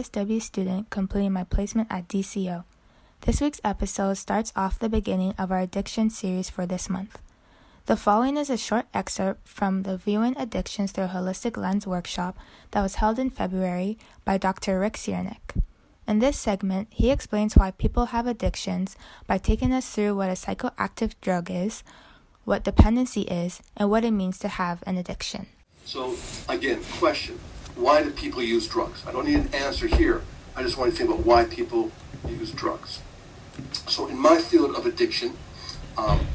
Currently student completing my placement at DCO. This week's episode starts off the beginning of our addiction series for this month. The following is a short excerpt from the Viewing Addictions Through Holistic Lens workshop that was held in February by Dr. Rick Csiernik. In this segment, he explains why people have addictions by taking us through what a psychoactive drug is, what dependency is, and what it means to have an addiction. So again, question: Why do people use drugs? I don't need an answer here. I just want to think about why people use drugs. So in my field of addiction, um,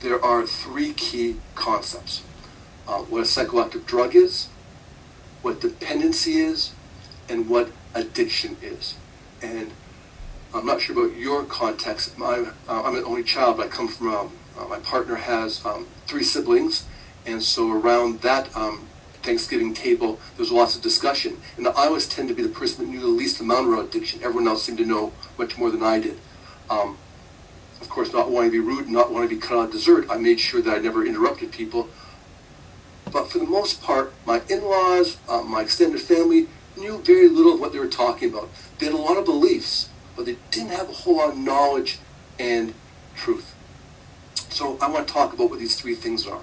there are three key concepts: uh, what a psychoactive drug is, what dependency is, and what addiction is. And I'm not sure about your context. My, uh, I'm an only child, but I come from. Um, uh, my partner has um, three siblings, and so around that um, Thanksgiving table, there was lots of discussion. And I always tend to be the person that knew the least amount about addiction. Everyone else seemed to know much more than I did. Um, of course, not wanting to be rude, not wanting to be cut out of dessert, I made sure that I never interrupted people. But for the most part, my in-laws, uh, my extended family knew very little of what they were talking about. They had a lot of beliefs, but they didn't have a whole lot of knowledge and truth. So I want to talk about what these three things are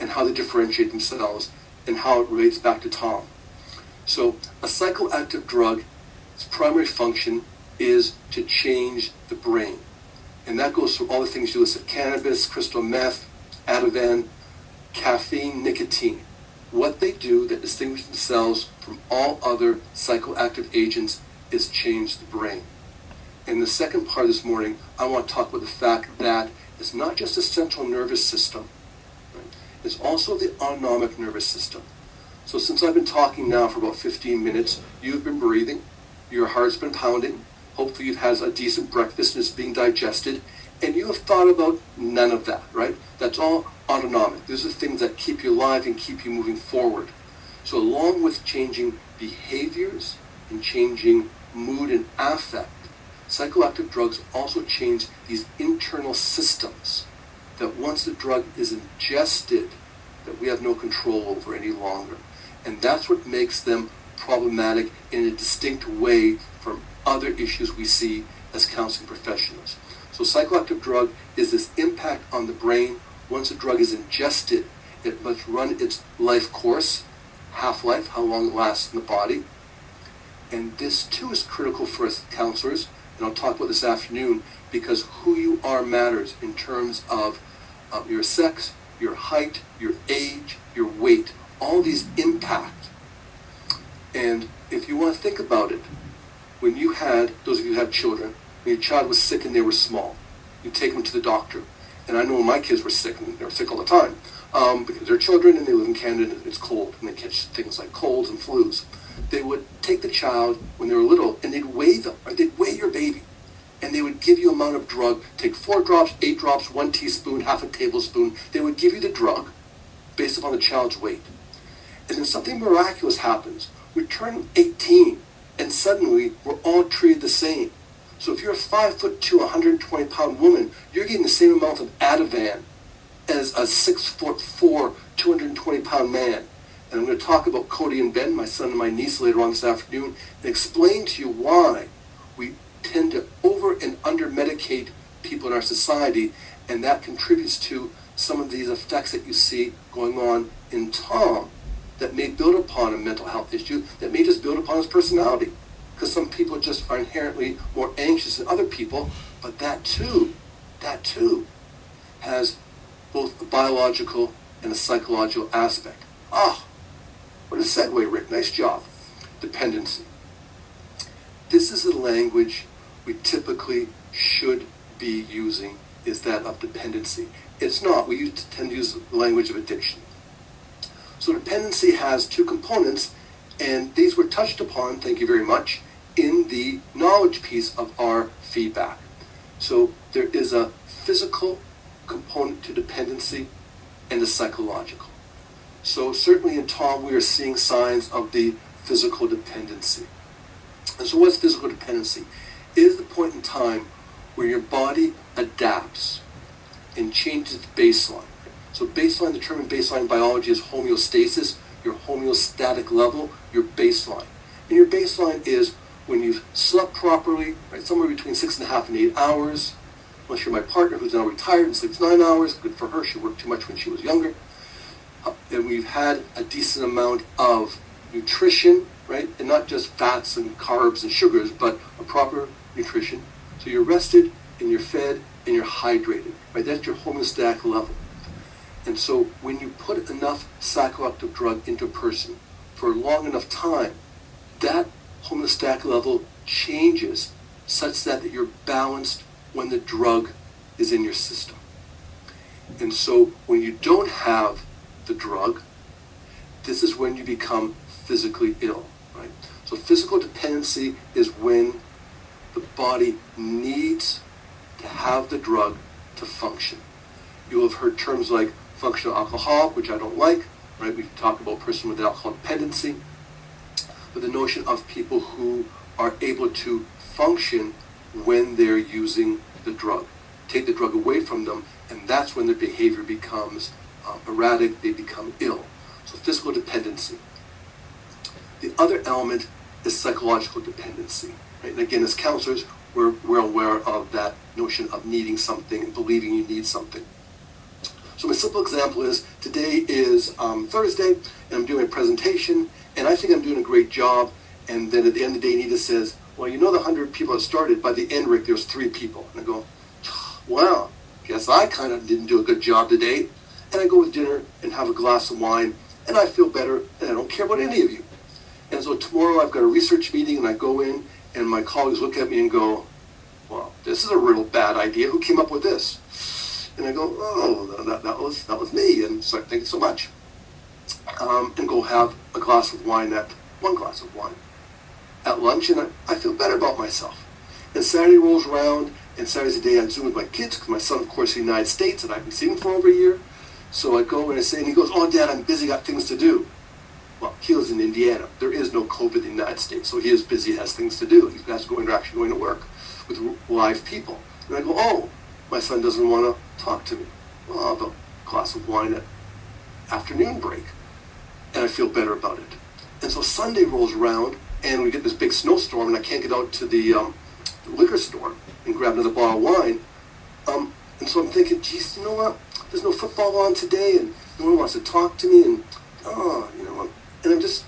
and how they differentiate themselves and how it relates back to Tom. So a psychoactive drug, its primary function is to change the brain. And that goes through all the things you listed, cannabis, crystal meth, Ativan, caffeine, nicotine. What they do that distinguishes themselves from all other psychoactive agents is change the brain. In the second part of this morning, I want to talk about the fact that it's not just the central nervous system, it's also the autonomic nervous system. So since I've been talking now for about 15 minutes, you've been breathing, your heart's been pounding, hopefully you've had a decent breakfast and it's being digested, and you have thought about none of that, right? That's all autonomic. These are things that keep you alive and keep you moving forward. So along with changing behaviors and changing mood and affect, psychoactive drugs also change these internal systems that once the drug is ingested, that we have no control over any longer. And that's what makes them problematic in a distinct way from other issues we see as counseling professionals. So psychoactive drug is this impact on the brain. Once a drug is ingested, it must run its life course, half-life, how long it lasts in the body. And this too is critical for us counselors, and I'll talk about this afternoon, because who you are matters in terms of your sex, your height, your age, your weight. All these impact. And if you want to think about it, when you had, those of you who have children, when your child was sick and they were small, you take them to the doctor. And I know when my kids were sick, and they were sick all the time, um, because they're children and they live in Canada and it's cold, and they catch things like colds and flus. They would take the child when they were little and they'd weigh them, right? They'd weigh your baby. And they would give you amount of drug, take four drops, eight drops, one teaspoon, half a tablespoon. They would give you the drug based upon the child's weight. And then something miraculous happens. We turn 18 and suddenly we're all treated the same. So if you're a five foot two, 120 pound woman, you're getting the same amount of Ativan as a six foot four, 220 pound man. And I'm going to talk about Cody and Ben, my son and my niece, later on this afternoon, and explain to you why we tend to over and under medicate people in our society And that contributes to some of these effects that you see going on in Tom that may build upon a mental health issue, that may just build upon his personality. Because some people just are inherently more anxious than other people, but that too, that too, has both a biological and a psychological aspect. Ah, what a segue, Rick. Nice job. Dependency. This is the language we typically should be using is that of dependency. It's not. We tend to use the language of addiction. So dependency has two components, and these were touched upon, thank you very much, in the knowledge piece of our feedback. So there is a physical component to dependency and a psychological. So certainly in Tom, we are seeing signs of the physical dependency. And so what's physical dependency? Is the point in time where your body adapts and changes baseline. So baseline, the term in baseline biology is homeostasis, your homeostatic level, your baseline. And your baseline is when you've slept properly, right, somewhere between six and a half and eight hours. Unless you're my partner who's now retired and sleeps nine hours, good for her, she worked too much when she was younger. And we've had a decent amount of nutrition, right, and not just fats and carbs and sugars, but a proper nutrition. So you're rested and you're fed and you're hydrated, right? That's your homeostatic level. And so when you put enough psychoactive drug into a person for a long enough time, that homeostatic level changes such that, that you're balanced when the drug is in your system. And so when you don't have the drug, this is when you become physically ill, right? So physical dependency is when the body needs to have the drug to function. You'll have heard terms like functional alcoholic, which I don't like, right? We talk about person with alcohol dependency. But the notion of people who are able to function when they're using the drug. Take the drug away from them, and that's when their behavior becomes uh, erratic, they become ill. So physical dependency. The other element is psychological dependency. Right? And again, as counselors, we're, we're aware of that notion of needing something and believing you need something. So my simple example is today is um, Thursday, and I'm doing a presentation, and I think I'm doing a great job. And then at the end of the day, Nita says, "Well, you know the hundred people that started. By the end, Rick, there's three people." And I go, "Wow, guess I kind of didn't do a good job today." And I go with dinner and have a glass of wine, and I feel better, and I don't care about any of you. And so tomorrow I've got a research meeting, and I go in, and my colleagues look at me and go, well, this is a real bad idea. Who came up with this? And I go, oh, that, that was that was me. And so thank you so much. Um, and go have a glass of wine at one glass of wine at lunch, and I, I feel better about myself. And Saturday rolls around, and Saturday's the day I Zoom with my kids because my son, of course, is in the United States, and I haven't seen him for over a year. So I go and I say, and he goes, oh, Dad, I'm busy, got things to do. Well, he lives in Indiana. There is no COVID in the United States, so he is busy, has things to do. He has to actually going to work with live people. And I go, oh, my son doesn't want to talk to me. Well, I'll have a glass of wine at afternoon break. And I feel better about it. And so Sunday rolls around, and we get this big snowstorm, and I can't get out to the, um, the liquor store and grab another bottle of wine. Um, and so I'm thinking, geez, you know what? There's no football on today, and no one wants to talk to me, and oh, and I'm just,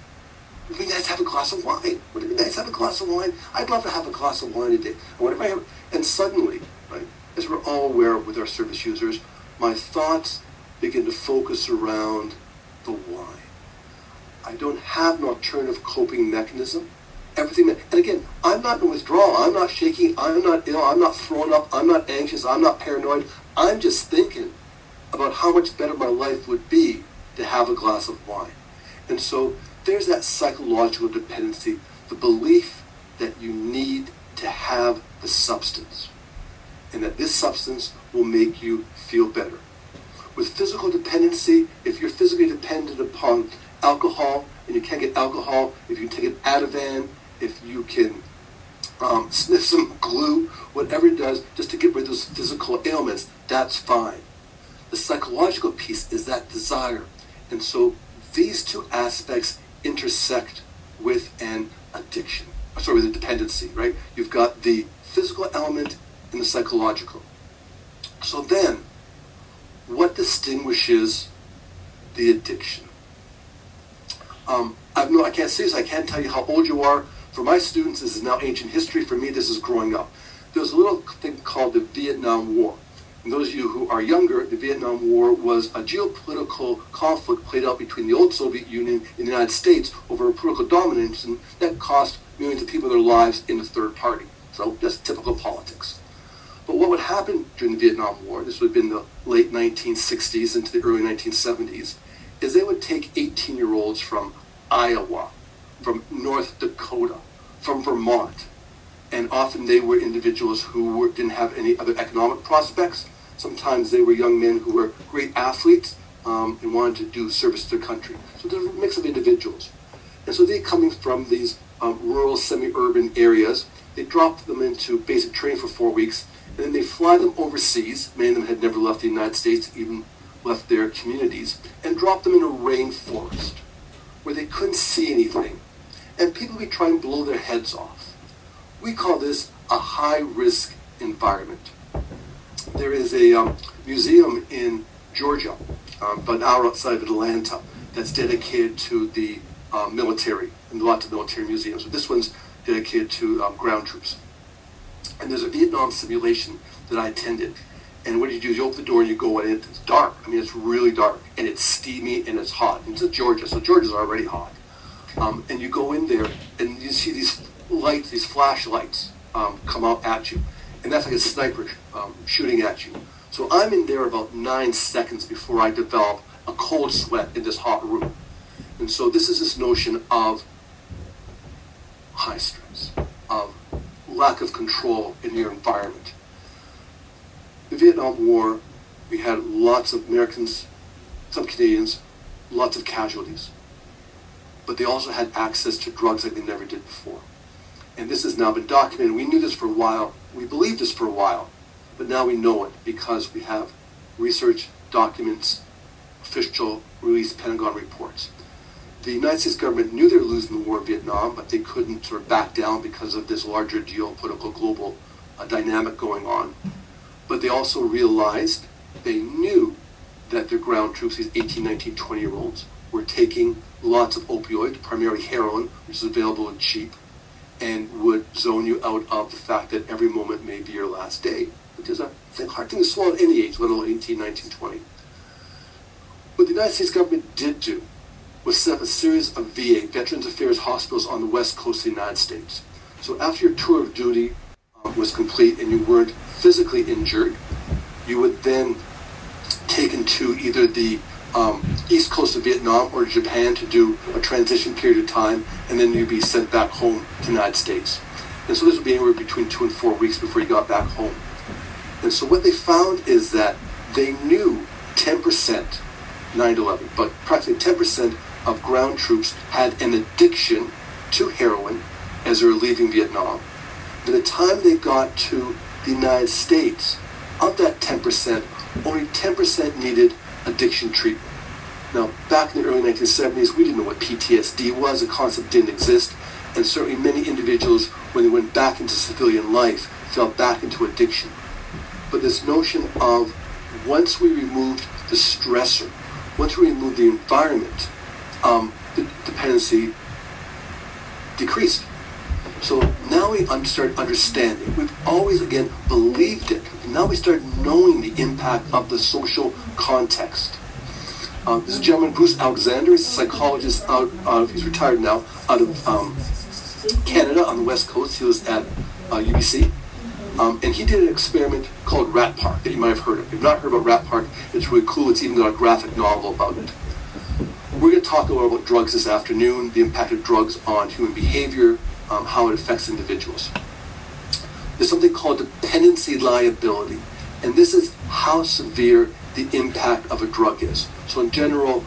it'd be nice to have a glass of wine. Would it be nice to have a glass of wine? I'd love to have a glass of wine today. And what if I have, and suddenly, right, as we're all aware with our service users, my thoughts begin to focus around the wine. I don't have an alternative coping mechanism. Everything that, and again, I'm not in withdrawal. I'm not shaking. I'm not ill. I'm not thrown up. I'm not anxious. I'm not paranoid. I'm just thinking about how much better my life would be to have a glass of wine. And so there's that psychological dependency, the belief that you need to have the substance and that this substance will make you feel better. With physical dependency, if you're physically dependent upon alcohol and you can't get alcohol, if you take an Ativan, if you can um, sniff some glue, whatever it does, just to get rid of those physical ailments, that's fine. The psychological piece is that desire. And so these two aspects intersect with an addiction. Sorry, with a dependency, right? You've got the physical element and the psychological. So then, what distinguishes the addiction? Um, I've no, I can't say this. I can't tell you how old you are. For my students, this is now ancient history. For me, this is growing up. There's a little thing called the Vietnam War. Those of you who are younger, the Vietnam War was a geopolitical conflict played out between the old Soviet Union and the United States over a political dominance, that cost millions of people their lives in the third party. So just typical politics. But what would happen during the Vietnam War, this would have been the late 1960s into the early 1970s, is they would take 18 year olds from Iowa, from North Dakota, from Vermont, and often they were individuals who were, didn't have any other economic prospects. Sometimes they were young men who were great athletes um, and wanted to do service to their country. So there's a mix of individuals. And so they coming from these um, rural, semi-urban areas, they drop them into basic training for four weeks, and then they fly them overseas. Many of them had never left the United States, even left their communities, and drop them in a rainforest where they couldn't see anything. And people would try and blow their heads off. We call this a high-risk environment. There is a um, museum in Georgia, um, an hour outside of Atlanta, that's dedicated to the uh, military, and lots of military museums. But this one's dedicated to um, ground troops. And there's a Vietnam simulation that I attended. And what you do is you open the door and you go in. It's dark. I mean, it's really dark, and it's steamy and it's hot. And it's Georgia, so Georgia's already hot. Um, and you go in there and you see these lights, these flashlights um, come out at you, and that's like a sniper um, shooting at you. So I'm in there about nine seconds before I develop a cold sweat in this hot room. And so this is this notion of high stress, of lack of control in your environment. The Vietnam War, we had lots of Americans, some Canadians, lots of casualties. But they also had access to drugs like they never did before. And this has now been documented. We knew this for a while. We believed this for a while. But now we know it because we have research, documents, official released Pentagon reports. The United States government knew they were losing the war in Vietnam, but they couldn't sort of back down because of this larger geopolitical global uh, dynamic going on. But they also realized, they knew that their ground troops, these 18, 19, 20 year olds, were taking lots of opioid, primarily heroin, which is available and cheap, and would zone you out of the fact that every moment may be your last day, which is a hard thing to swallow at any age, let alone 18, 19, 20. What the United States government did do was set up a series of VA, Veterans Affairs hospitals on the west coast of the United States. So after your tour of duty um, was complete and you weren't physically injured, you would then taken to either the um, east coast of Vietnam or Japan to do a transition period of time, and then you'd be sent back home to the United States. And so this would be anywhere between two and four weeks before you got back home. And so what they found is that they knew 10%, 9-11, but practically 10% of ground troops had an addiction to heroin as they were leaving Vietnam. By the time they got to the United States, of that 10%, only 10% needed addiction treatment. Now, back in the early 1970s, we didn't know what PTSD was. The concept didn't exist. And certainly many individuals, when they went back into civilian life, fell back into addiction. But this notion of once we removed the stressor, once we removed the environment, um, the dependency decreased. So now we start understanding. We've always, again, believed it. Now we start knowing the impact of the social context. Uh, this gentleman, Bruce Alexander, is a psychologist out, out of, he's retired now, out of um, Canada on the West Coast. He was at uh, UBC. Um, and he did an experiment called Rat Park that you might have heard of. If you've not heard about Rat Park, it's really cool. It's even got a graphic novel about it. We're going to talk a little about drugs this afternoon, the impact of drugs on human behavior, um, how it affects individuals. There's something called dependency liability, and this is how severe the impact of a drug is. So in general,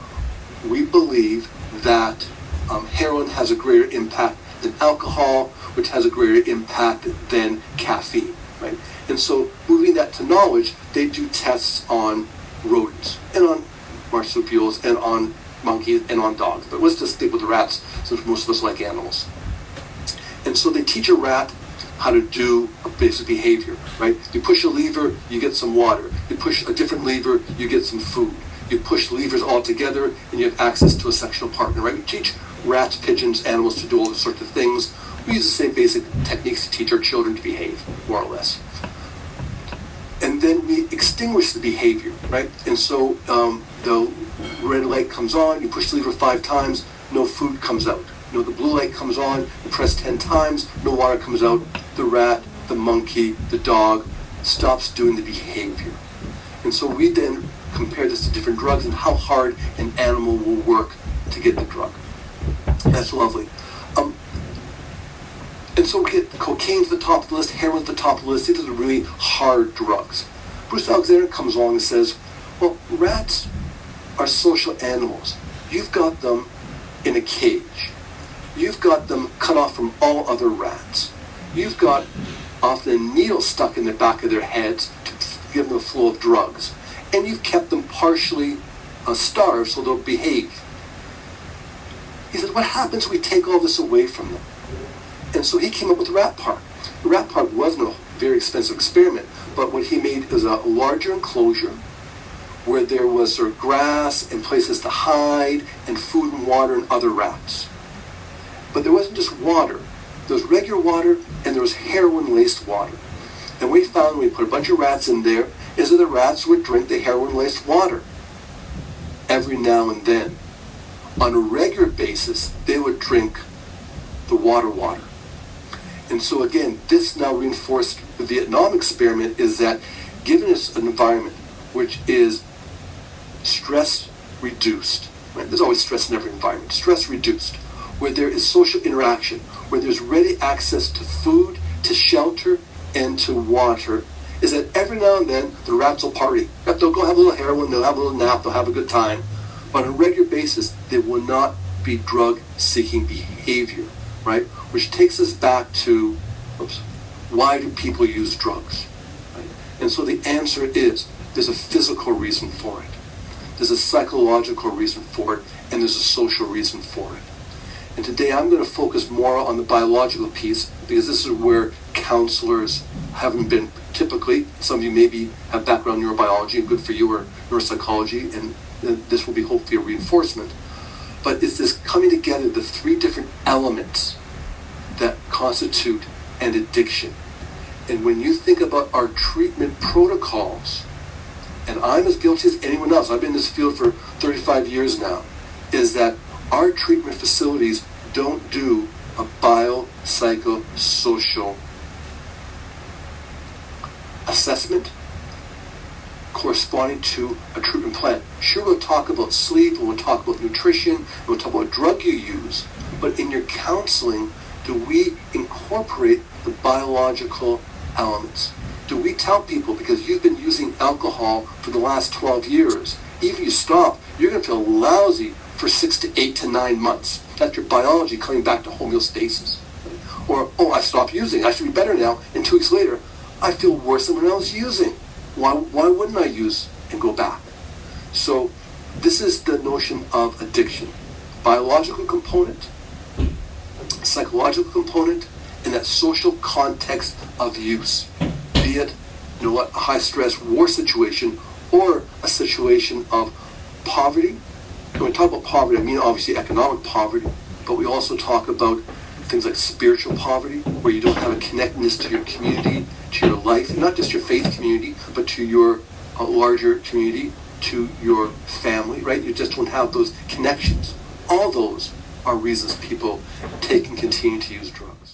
we believe that um, heroin has a greater impact than alcohol, which has a greater impact than caffeine, right? And so moving that to knowledge, they do tests on rodents and on marsupials and on monkeys and on dogs. But let's just stick with the rats since most of us like animals. And so they teach a rat how to do a basic behavior, right? You push a lever, you get some water. You push a different lever, you get some food. You push levers all together, and you have access to a sexual partner, right? We teach rats, pigeons, animals to do all sorts of things. We use the same basic techniques to teach our children to behave, more or less. And then we extinguish the behavior, right? And so um, the red light comes on, you push the lever five times, no food comes out. Know, the blue light comes on, you press 10 times, no water comes out. The rat, the monkey, the dog stops doing the behavior. And so we then compare this to different drugs and how hard an animal will work to get the drug. That's lovely. Um, and so we get cocaine's the top of the list, heroin's the top of the list. These are the really hard drugs. Bruce Alexander comes along and says, well, rats are social animals. You've got them in a cage. You've got them cut off from all other rats. You've got often a needle stuck in the back of their heads to give them a flow of drugs. And you've kept them partially uh, starved so they'll behave. He said, what happens if we take all this away from them? And so he came up with the Rat Park. The Rat Park wasn't a very expensive experiment, but what he made was a larger enclosure where there was sort of grass and places to hide and food and water and other rats. But there wasn't just water. There was regular water and there was heroin-laced water. And we found we put a bunch of rats in there is that the rats would drink the heroin-laced water every now and then. On a regular basis, they would drink the water water. And so again, this now reinforced the Vietnam experiment is that given us an environment which is stress reduced, right? There's always stress in every environment. Stress reduced, where there is social interaction, where there's ready access to food, to shelter, and to water, is that every now and then the rats will party. They'll go have a little heroin, they'll have a little nap, they'll have a good time. But on a regular basis, there will not be drug-seeking behavior, right? Which takes us back to, oops, why do people use drugs? Right? And so the answer is, there's a physical reason for it. There's a psychological reason for it, and there's a social reason for it. And today I'm going to focus more on the biological piece because this is where counselors haven't been typically. Some of you maybe have background neurobiology good for you or neuropsychology, and this will be hopefully a reinforcement. But it's this coming together, the three different elements that constitute an addiction. And when you think about our treatment protocols, and I'm as guilty as anyone else, I've been in this field for 35 years now, is that our treatment facilities don't do a biopsychosocial assessment corresponding to a treatment plan. Sure, we'll talk about sleep, we'll talk about nutrition, we'll talk about drug you use, but in your counseling, do we incorporate the biological elements? Do we tell people because you've been using alcohol for the last 12 years, even if you stop, you're going to feel lousy for six to eight to nine months. That's your biology coming back to homeostasis. Or, oh, I stopped using. I should be better now. And two weeks later, I feel worse than when I was using. Why, why wouldn't I use and go back? So this is the notion of addiction. Biological component, psychological component, and that social context of use. Be it you know a high stress war situation or a situation of poverty, when we talk about poverty, I mean obviously economic poverty, but we also talk about things like spiritual poverty, where you don't have a connectedness to your community, to your life, not just your faith community, but to your uh, larger community, to your family, right? You just don't have those connections. All those are reasons people take and continue to use drugs.